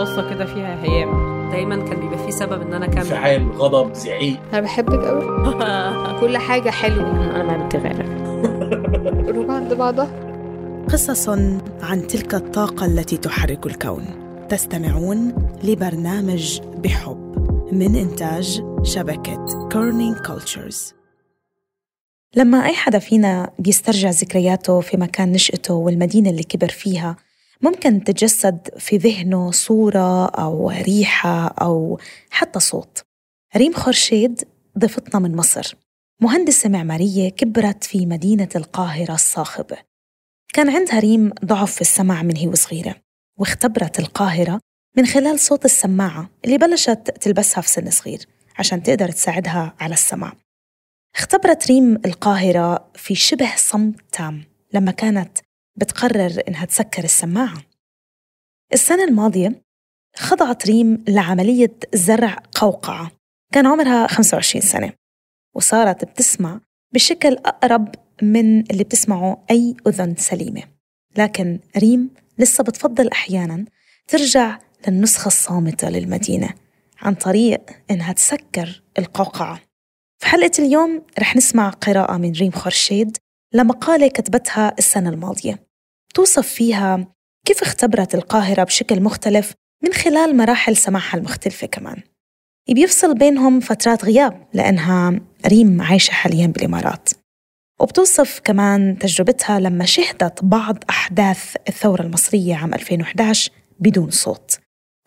بصة كده فيها هيام. دايما كان بيبقى فيه سبب إن أنا أكمل. انفعال غضب زعيق. أنا بحبك قوي كل حاجة حلوة. أنا ما بتغير قلوب عند بعضها. قصص عن تلك الطاقة التي تحرك الكون. تستمعون لبرنامج بحب من إنتاج شبكة Kerning Cultures لما أي حدا فينا بيسترجع ذكرياته في مكان نشأته والمدينة اللي كبر فيها ممكن تتجسد في ذهنه صورة أو ريحة أو حتى صوت. ريم خورشيد ضيفتنا من مصر. مهندسة معمارية كبرت في مدينة القاهرة الصاخبة. كان عندها ريم ضعف في السمع من هي وصغيرة واختبرت القاهرة من خلال صوت السماعة اللي بلشت تلبسها في سن صغير عشان تقدر تساعدها على السمع اختبرت ريم القاهرة في شبه صمت تام لما كانت بتقرر إنها تسكر السماعة. السنة الماضية خضعت ريم لعملية زرع قوقعة. كان عمرها 25 سنة وصارت بتسمع بشكل أقرب من اللي بتسمعه أي أذن سليمة. لكن ريم لسه بتفضل أحيانا ترجع للنسخة الصامتة للمدينة عن طريق إنها تسكر القوقعة. في حلقة اليوم رح نسمع قراءة من ريم خورشيد لمقالة كتبتها السنة الماضية. توصف فيها كيف اختبرت القاهرة بشكل مختلف من خلال مراحل سماعها المختلفة كمان. بيفصل بينهم فترات غياب لأنها ريم عايشة حاليا بالإمارات. وبتوصف كمان تجربتها لما شهدت بعض أحداث الثورة المصرية عام 2011 بدون صوت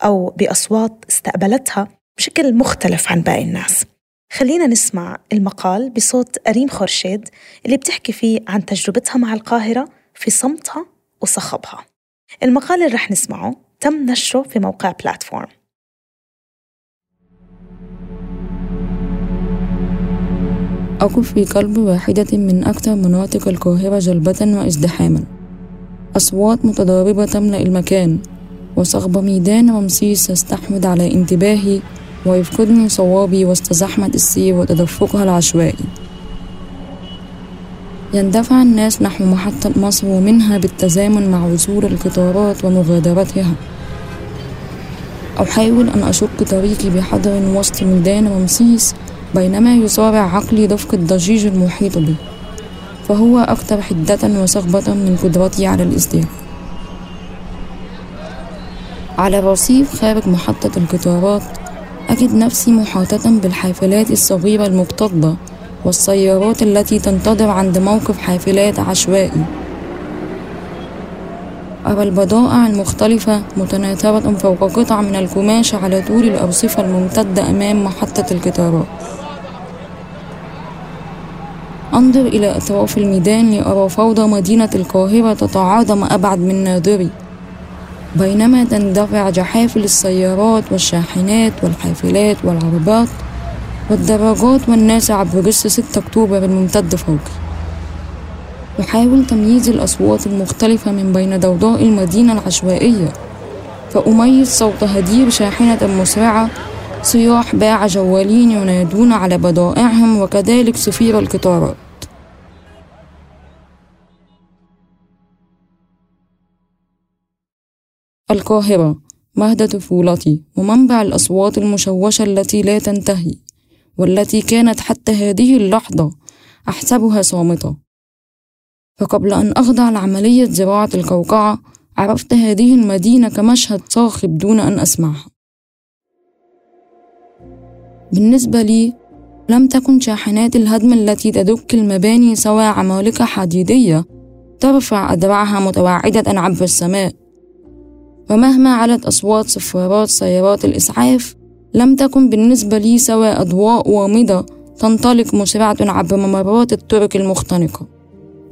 أو بأصوات استقبلتها بشكل مختلف عن باقي الناس. خلينا نسمع المقال بصوت ريم خورشيد اللي بتحكي فيه عن تجربتها مع القاهرة في صمتها وصخبها. المقال اللي رح نسمعه تم نشره في موقع بلاتفورم. أقف في قلب واحدة من أكثر مناطق القاهرة جلبة وازدحاما. أصوات متضاربة تملأ المكان وصخب ميدان رمسيس يستحوذ على انتباهي ويفقدني صوابي وسط زحمة السير وتدفقها العشوائي. يندفع الناس نحو محطة مصر ومنها بالتزامن مع وصول القطارات ومغادرتها. أحاول أن أشق طريقي بحذر وسط ميدان رمسيس بينما يصارع عقلي دفق الضجيج المحيط بي فهو أكثر حدة وصخبة من قدرتي على الازدياد على رصيف خارج محطة القطارات أجد نفسي محاطة بالحافلات الصغيرة المكتظة والسيارات التي تنتظر عند موقف حافلات عشوائي. أرى البضائع المختلفة متناثرة فوق قطع من القماش على طول الأرصفة الممتدة أمام محطة القطارات. أنظر إلى أطراف الميدان لأرى فوضى مدينة القاهرة تتعاظم أبعد من ناظري بينما تندفع جحافل السيارات والشاحنات والحافلات والعربات والدراجات والناس عبر جسر 6 أكتوبر الممتد فوقي أحاول تمييز الأصوات المختلفة من بين ضوضاء المدينة العشوائية. فأميز صوت هدير شاحنة مسرعة صياح باع جوالين ينادون على بضائعهم وكذلك صفير القطارات. القاهرة مهد طفولتي ومنبع الأصوات المشوشة التي لا تنتهي. والتي كانت حتى هذه اللحظة أحسبها صامتة. فقبل أن أخضع لعملية زراعة القوقعة عرفت هذه المدينة كمشهد صاخب دون أن أسمعها. بالنسبة لي لم تكن شاحنات الهدم التي تدك المباني سوى عمالقة حديدية ترفع أدرعها متوعدة عبر السماء. ومهما علت أصوات صفارات سيارات الإسعاف لم تكن بالنسبة لي سوى أضواء وامضة تنطلق مسرعة عبر ممرات الطرق المختنقة.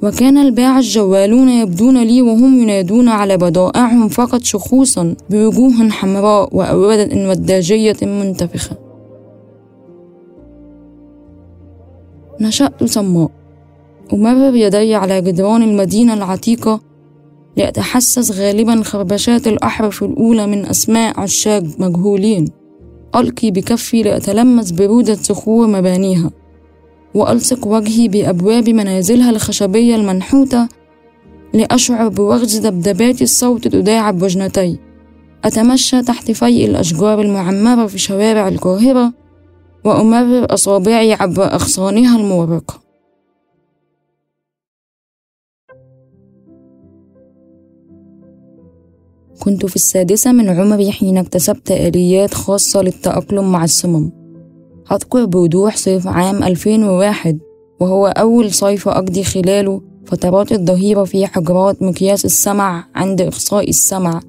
وكان الباعة الجوالون يبدون لي وهم ينادون على بضائعهم فقط شخوصا بوجوه حمراء وأوردة وداجية منتفخة. نشأت صماء أمرر يدي على جدران المدينة العتيقة لأتحسس غالبا خربشات الأحرف الأولى من أسماء عشاق مجهولين. ألقي بكفي لأتلمس برودة صخور مبانيها وألصق وجهي بأبواب منازلها الخشبية المنحوتة لأشعر بوغز دبدبات الصوت تداعب وجنتي. أتمشى تحت فيء الأشجار المعمرة في شوارع القاهرة وأمرر أصابعي عبر أغصانها المورقة. كنت في السادسة من عمري حين اكتسبت آليات خاصة للتأقلم مع السمم أذكر بوضوح صيف عام 2001 وهو أول صيف أقضي خلاله فترات الظهيرة في حجرات مقياس السمع عند إقصاء السمع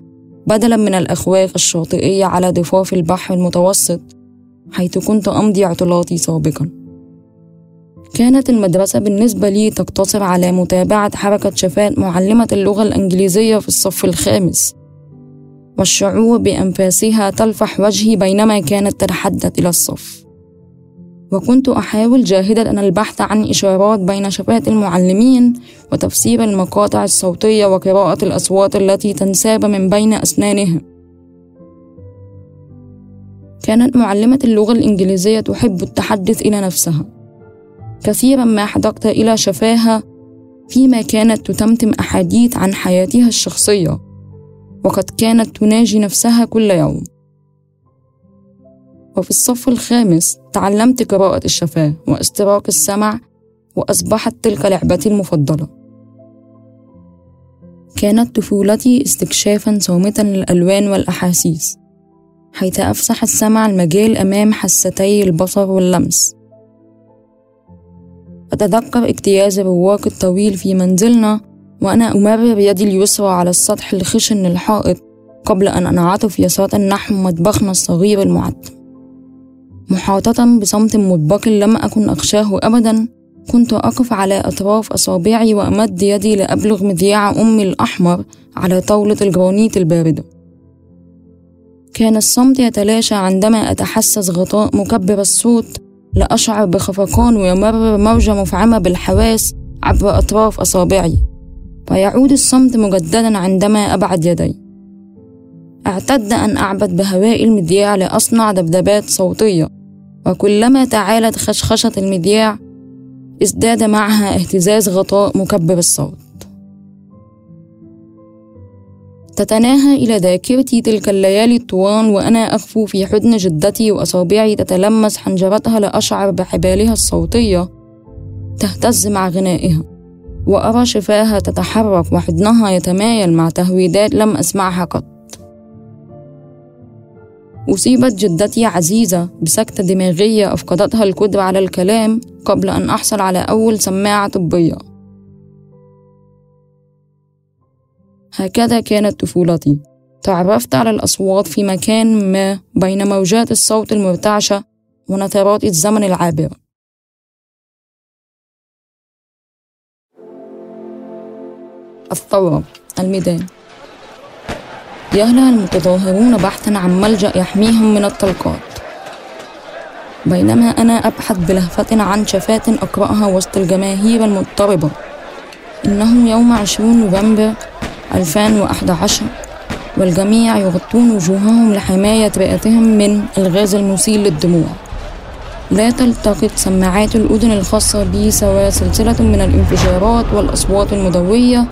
بدلا من الأخواخ الشاطئية على ضفاف البحر المتوسط حيث كنت أمضي عطلاتي سابقا. كانت المدرسة بالنسبة لي تقتصر على متابعة حركة شفاة معلمة اللغة الإنجليزية في الصف الخامس. والشعور بأنفاسها تلفح وجهي بينما كانت تتحدث إلى الصف. وكنت أحاول جاهدة البحث عن إشارات بين شفات المعلمين وتفسير المقاطع الصوتية وقراءة الأصوات التي تنساب من بين أسنانهم. كانت معلمة اللغة الإنجليزية تحب التحدث إلى نفسها. كثيرا ما حدقت إلى شفاها فيما كانت تتمتم أحاديث عن حياتها الشخصية. وقد كانت تناجي نفسها كل يوم. وفي الصف الخامس تعلمت قراءة الشفاه واستراق السمع وأصبحت تلك لعبتي المفضلة. كانت طفولتي استكشافا صامتا للألوان والأحاسيس حيث أفسح السمع المجال أمام حستي البصر واللمس. أتذكر اجتياز الرواق الطويل في منزلنا وأنا أمرر يدي اليسرى على السطح الخشن للحائط قبل أن أنعطف يسارا نحو مطبخنا الصغير المعتم محاطة بصمت مطبق لم أكن أخشاه أبدا كنت أقف على أطراف أصابعي وأمد يدي لأبلغ مذياع أمي الأحمر على طاولة الجرانيت الباردة. كان الصمت يتلاشى عندما أتحسس غطاء مكبر الصوت لأشعر بخفقان ويمرر موجة مفعمة بالحواس عبر أطراف أصابعي. فيعود الصمت مجددا عندما أبعد يدي. اعتد أن أعبد بهواء المذياع لأصنع دبدبات صوتية وكلما تعالت خشخشة المذياع ازداد معها اهتزاز غطاء مكبر الصوت. تتناهى إلى ذاكرتي تلك الليالي الطوال وأنا أخفو في حضن جدتي وأصابعي تتلمس حنجرتها لأشعر بحبالها الصوتية تهتز مع غنائها. وأرى شفاها تتحرك وحضنها يتمايل مع تهويدات لم أسمعها قط. أصيبت جدتي عزيزة بسكتة دماغية أفقدتها القدرة على الكلام قبل أن أحصل على أول سماعة طبية. هكذا كانت طفولتي. تعرفت على الأصوات في مكان ما بين موجات الصوت المرتعشة ونثرات الزمن العابرة الثورة الميدان. يهلع المتظاهرون بحثا عن ملجأ يحميهم من الطلقات بينما أنا أبحث بلهفة عن شفاة أقرأها وسط الجماهير المضطربة. إنه يوم عشرون نوفمبر 2011 والجميع يغطون وجوههم لحماية رئتهم من الغاز المسيل للدموع. لا تلتقط سماعات الأذن الخاصة بي سوى سلسلة من الانفجارات والأصوات المدوية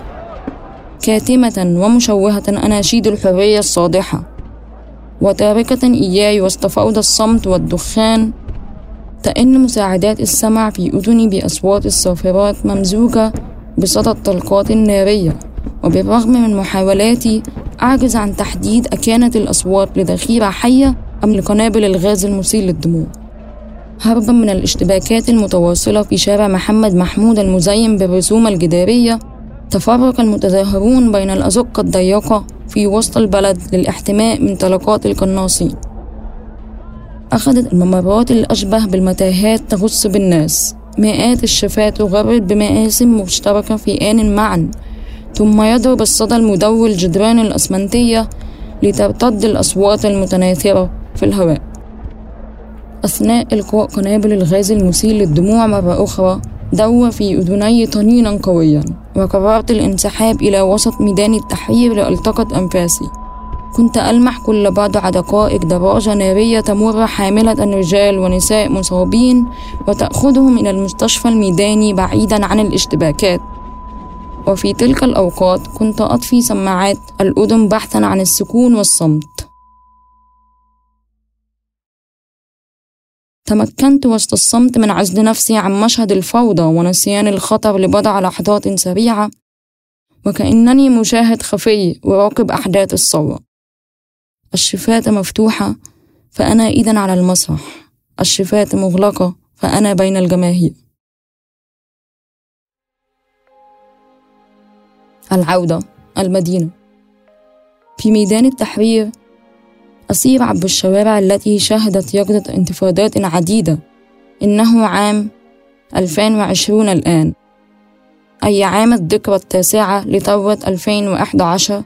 كاتمة ومشوهة أناشيد الحرية الصادحة. وتاركة إياي فوضى الصمت والدخان. تئن مساعدات السمع في أذني بأصوات الصافرات ممزوجة بصدى الطلقات النارية. وبالرغم من محاولاتي أعجز عن تحديد أكانت الأصوات لذخيرة حية أم لقنابل الغاز المسيل للدموع. هربا من الاشتباكات المتواصلة في شارع محمد محمود المزين بالرسوم الجدارية تفرق المتظاهرون بين الأزقة الضيقة في وسط البلد للاحتماء من طلقات القناصين. أخذت الممرات الأشبه بالمتاهات تغص بالناس. مئات الشفات تغرد بمآسم مشتركة في آن معا ثم يضرب الصدى المدوي الجدران الأسمنتية لترتد الأصوات المتناثرة في الهواء. أثناء إلقاء قنابل الغاز المسيل للدموع مرة أخرى دوى في أذني طنينا قويا وقررت الانسحاب إلى وسط ميدان التحرير لألتقط أنفاسي. كنت ألمح كل بضع دقائق دراجة نارية تمر حاملة رجال ونساء مصابين وتأخذهم إلى المستشفى الميداني بعيدا عن الاشتباكات. وفي تلك الأوقات كنت أطفي سماعات الأذن بحثا عن السكون والصمت. تمكنت وسط الصمت من عزل نفسي عن مشهد الفوضى ونسيان الخطر لبضع لحظات سريعة وكأنني مشاهد خفي أراقب أحداث الثورة الشفاة مفتوحة فأنا إذا على المسرح. الشفاة مغلقة فأنا بين الجماهير. العودة المدينة. في ميدان التحرير أسير عبر الشوارع التي شهدت يقظة انتفاضات عديدة. إنه عام 2020 الآن. أي عام الذكرى التاسعة لثورة 2011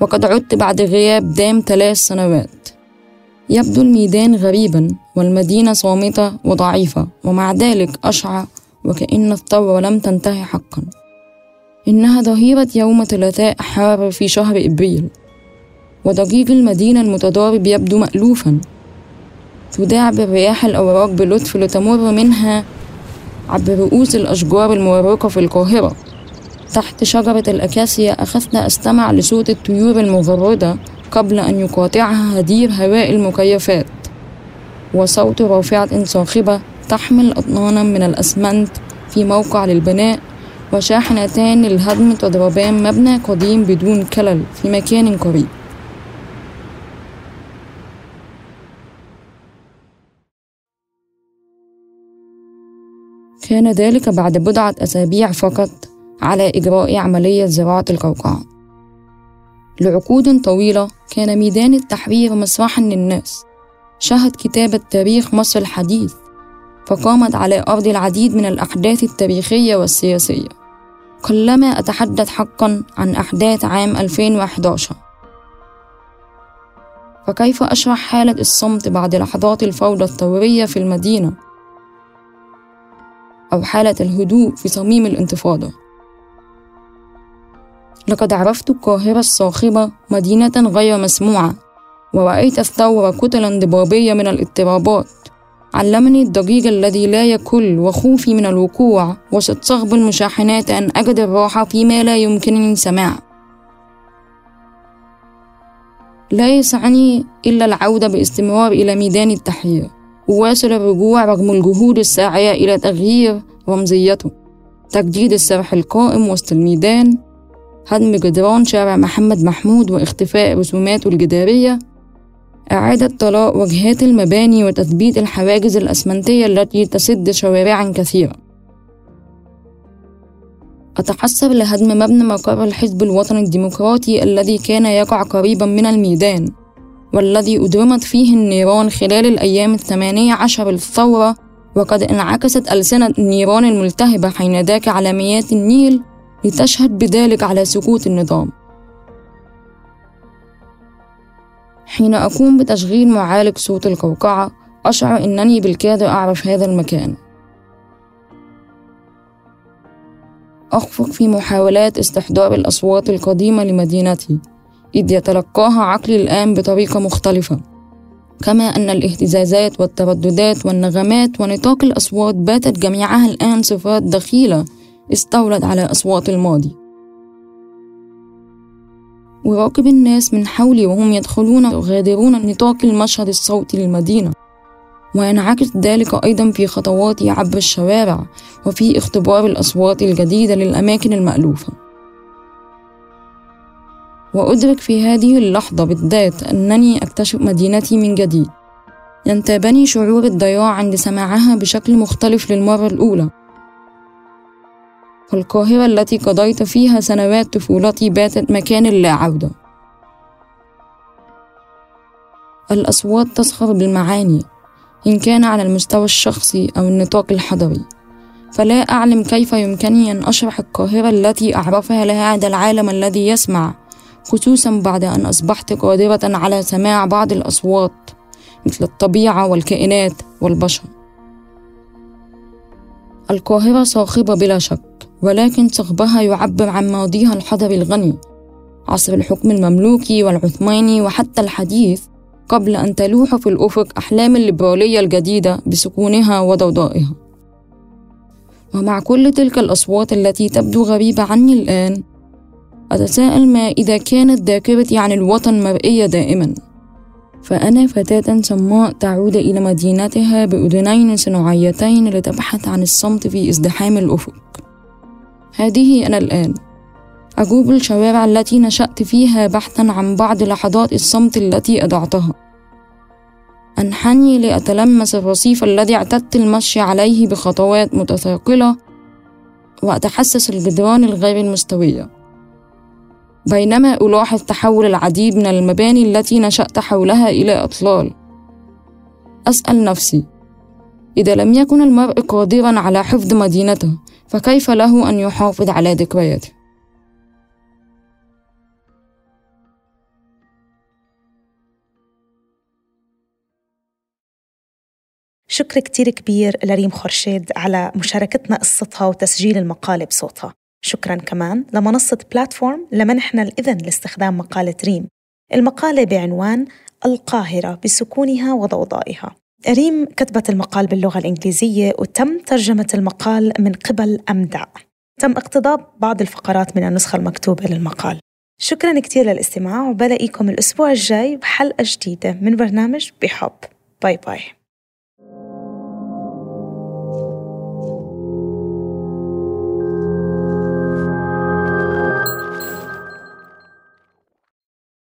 وقد عدت بعد غياب دام ثلاث سنوات. يبدو الميدان غريبا والمدينة صامتة وضعيفة. ومع ذلك أشعر وكأن الثورة لم تنتهي حقا. إنها ظهيرة يوم ثلاثاء حار في شهر إبريل. وضجيج المدينة المتضارب يبدو مألوفا. تداعب الرياح الأوراق بلطف لتمر منها عبر رؤوس الأشجار المورقة في القاهرة. تحت شجرة الأكاسيا أخذت أستمع لصوت الطيور المغردة قبل أن يقاطعها هدير هواء المكيفات. وصوت رافعة صاخبة تحمل أطنانا من الأسمنت في موقع للبناء. وشاحنتان للهدم تضربان مبنى قديم بدون كلل في مكان قريب. كان ذلك بعد بضعة أسابيع فقط على إجراء عملية زراعة القوقعة. لعقود طويلة كان ميدان التحرير مسرحا للناس. شهد كتابة تاريخ مصر الحديث فقامت على أرض العديد من الأحداث التاريخية والسياسية. قلما أتحدث حقا عن أحداث عام 2011 فكيف أشرح حالة الصمت بعد لحظات الفوضى الثورية في المدينة؟ أو حالة الهدوء في صميم الانتفاضة. لقد عرفت القاهرة الصاخبة مدينة غير مسموعة ورأيت الثورة كتلا ضبابية من الاضطرابات. علمني الضجيج الذي لا يكل وخوفي من الوقوع وسط صخب المشاحنات أن أجد الراحة فيما لا يمكنني سماع لا يسعني إلا العودة باستمرار إلى ميدان التحرير. أواصل الرجوع رغم الجهود الساعية إلى تغيير رمزيته. تجديد السرح القائم وسط الميدان. هدم جدران شارع محمد محمود واختفاء رسوماته الجدارية. إعادة طلاء واجهات المباني وتثبيت الحواجز الأسمنتية التي تسد شوارعا كثيرة. أتحسر لهدم مبنى مقر الحزب الوطني الديمقراطي الذي كان يقع قريبا من الميدان. والذي أدرمت فيه النيران خلال الأيام الثمانية عشر للثورة وقد انعكست ألسنة النيران الملتهبة حين ذاك على مياه النيل لتشهد بذلك على سقوط النظام. حين أقوم بتشغيل معالج صوت القوقعة أشعر أنني بالكاد أعرف هذا المكان. أخفق في محاولات استحضار الأصوات القديمة لمدينتي. إذ يتلقاها عقلي الآن بطريقة مختلفة. كما أن الاهتزازات والترددات والنغمات ونطاق الأصوات باتت جميعها الآن صفات دخيلة استولت على أصوات الماضي. أراقب الناس من حولي وهم يدخلون ويغادرون نطاق المشهد الصوتي للمدينة. وينعكس ذلك أيضا في خطواتي عبر الشوارع وفي اختبار الأصوات الجديدة للأماكن المألوفة. وأدرك في هذه اللحظة بالذات أنني أكتشف مدينتي من جديد. ينتابني شعور الضياع عند سماعها بشكل مختلف للمرة الأولى. والقاهرة التي قضيت فيها سنوات طفولتي باتت مكان لا عودة. الأصوات تسخر بالمعاني إن كان على المستوى الشخصي أو النطاق الحضري. فلا أعلم كيف يمكنني أن أشرح القاهرة التي أعرفها لهذا العالم الذي يسمع. خصوصا بعد أن أصبحت قادرة على سماع بعض الأصوات مثل الطبيعة والكائنات والبشر. القاهرة صاخبة بلا شك ولكن صخبها يعبر عن ماضيها الحضري الغني. عصر الحكم المملوكي والعثماني وحتى الحديث قبل أن تلوح في الأفق أحلام الليبرالية الجديدة بسكونها وضوضائها. ومع كل تلك الأصوات التي تبدو غريبة عني الآن أتساءل ما إذا كانت ذاكرتي عن الوطن مرئية دائما؟ فأنا فتاة سماء تعود إلى مدينتها بأذنين صناعيتين لتبحث عن الصمت في ازدحام الأفق. هذه أنا الآن. أجوب الشوارع التي نشأت فيها بحثا عن بعض لحظات الصمت التي أضعتها. أنحني لأتلمس الرصيف الذي اعتدت المشي عليه بخطوات متثاقلة وأتحسس الجدران الغير المستوية. بينما ألاحظ تحول العديد من المباني التي نشأت حولها إلى أطلال. أسأل نفسي إذا لم يكن المرء قادرا على حفظ مدينته فكيف له أن يحافظ على ذكرياته؟ شكر كتير كبير لريم خورشيد على مشاركتنا قصتها وتسجيل المقالة بصوتها. شكرا كمان لمنصة بلاتفورم لمنحنا الإذن لاستخدام مقالة ريم. المقالة بعنوان القاهرة بسكونها وضوضائها. ريم كتبت المقال باللغة الإنجليزية وتم ترجمة المقال من قبل أمدع تم اقتضاب بعض الفقرات من النسخة المكتوبة للمقال. شكرا كثير للاستماع وبلاقيكم الأسبوع الجاي بحلقة جديدة من برنامج بحب. باي باي.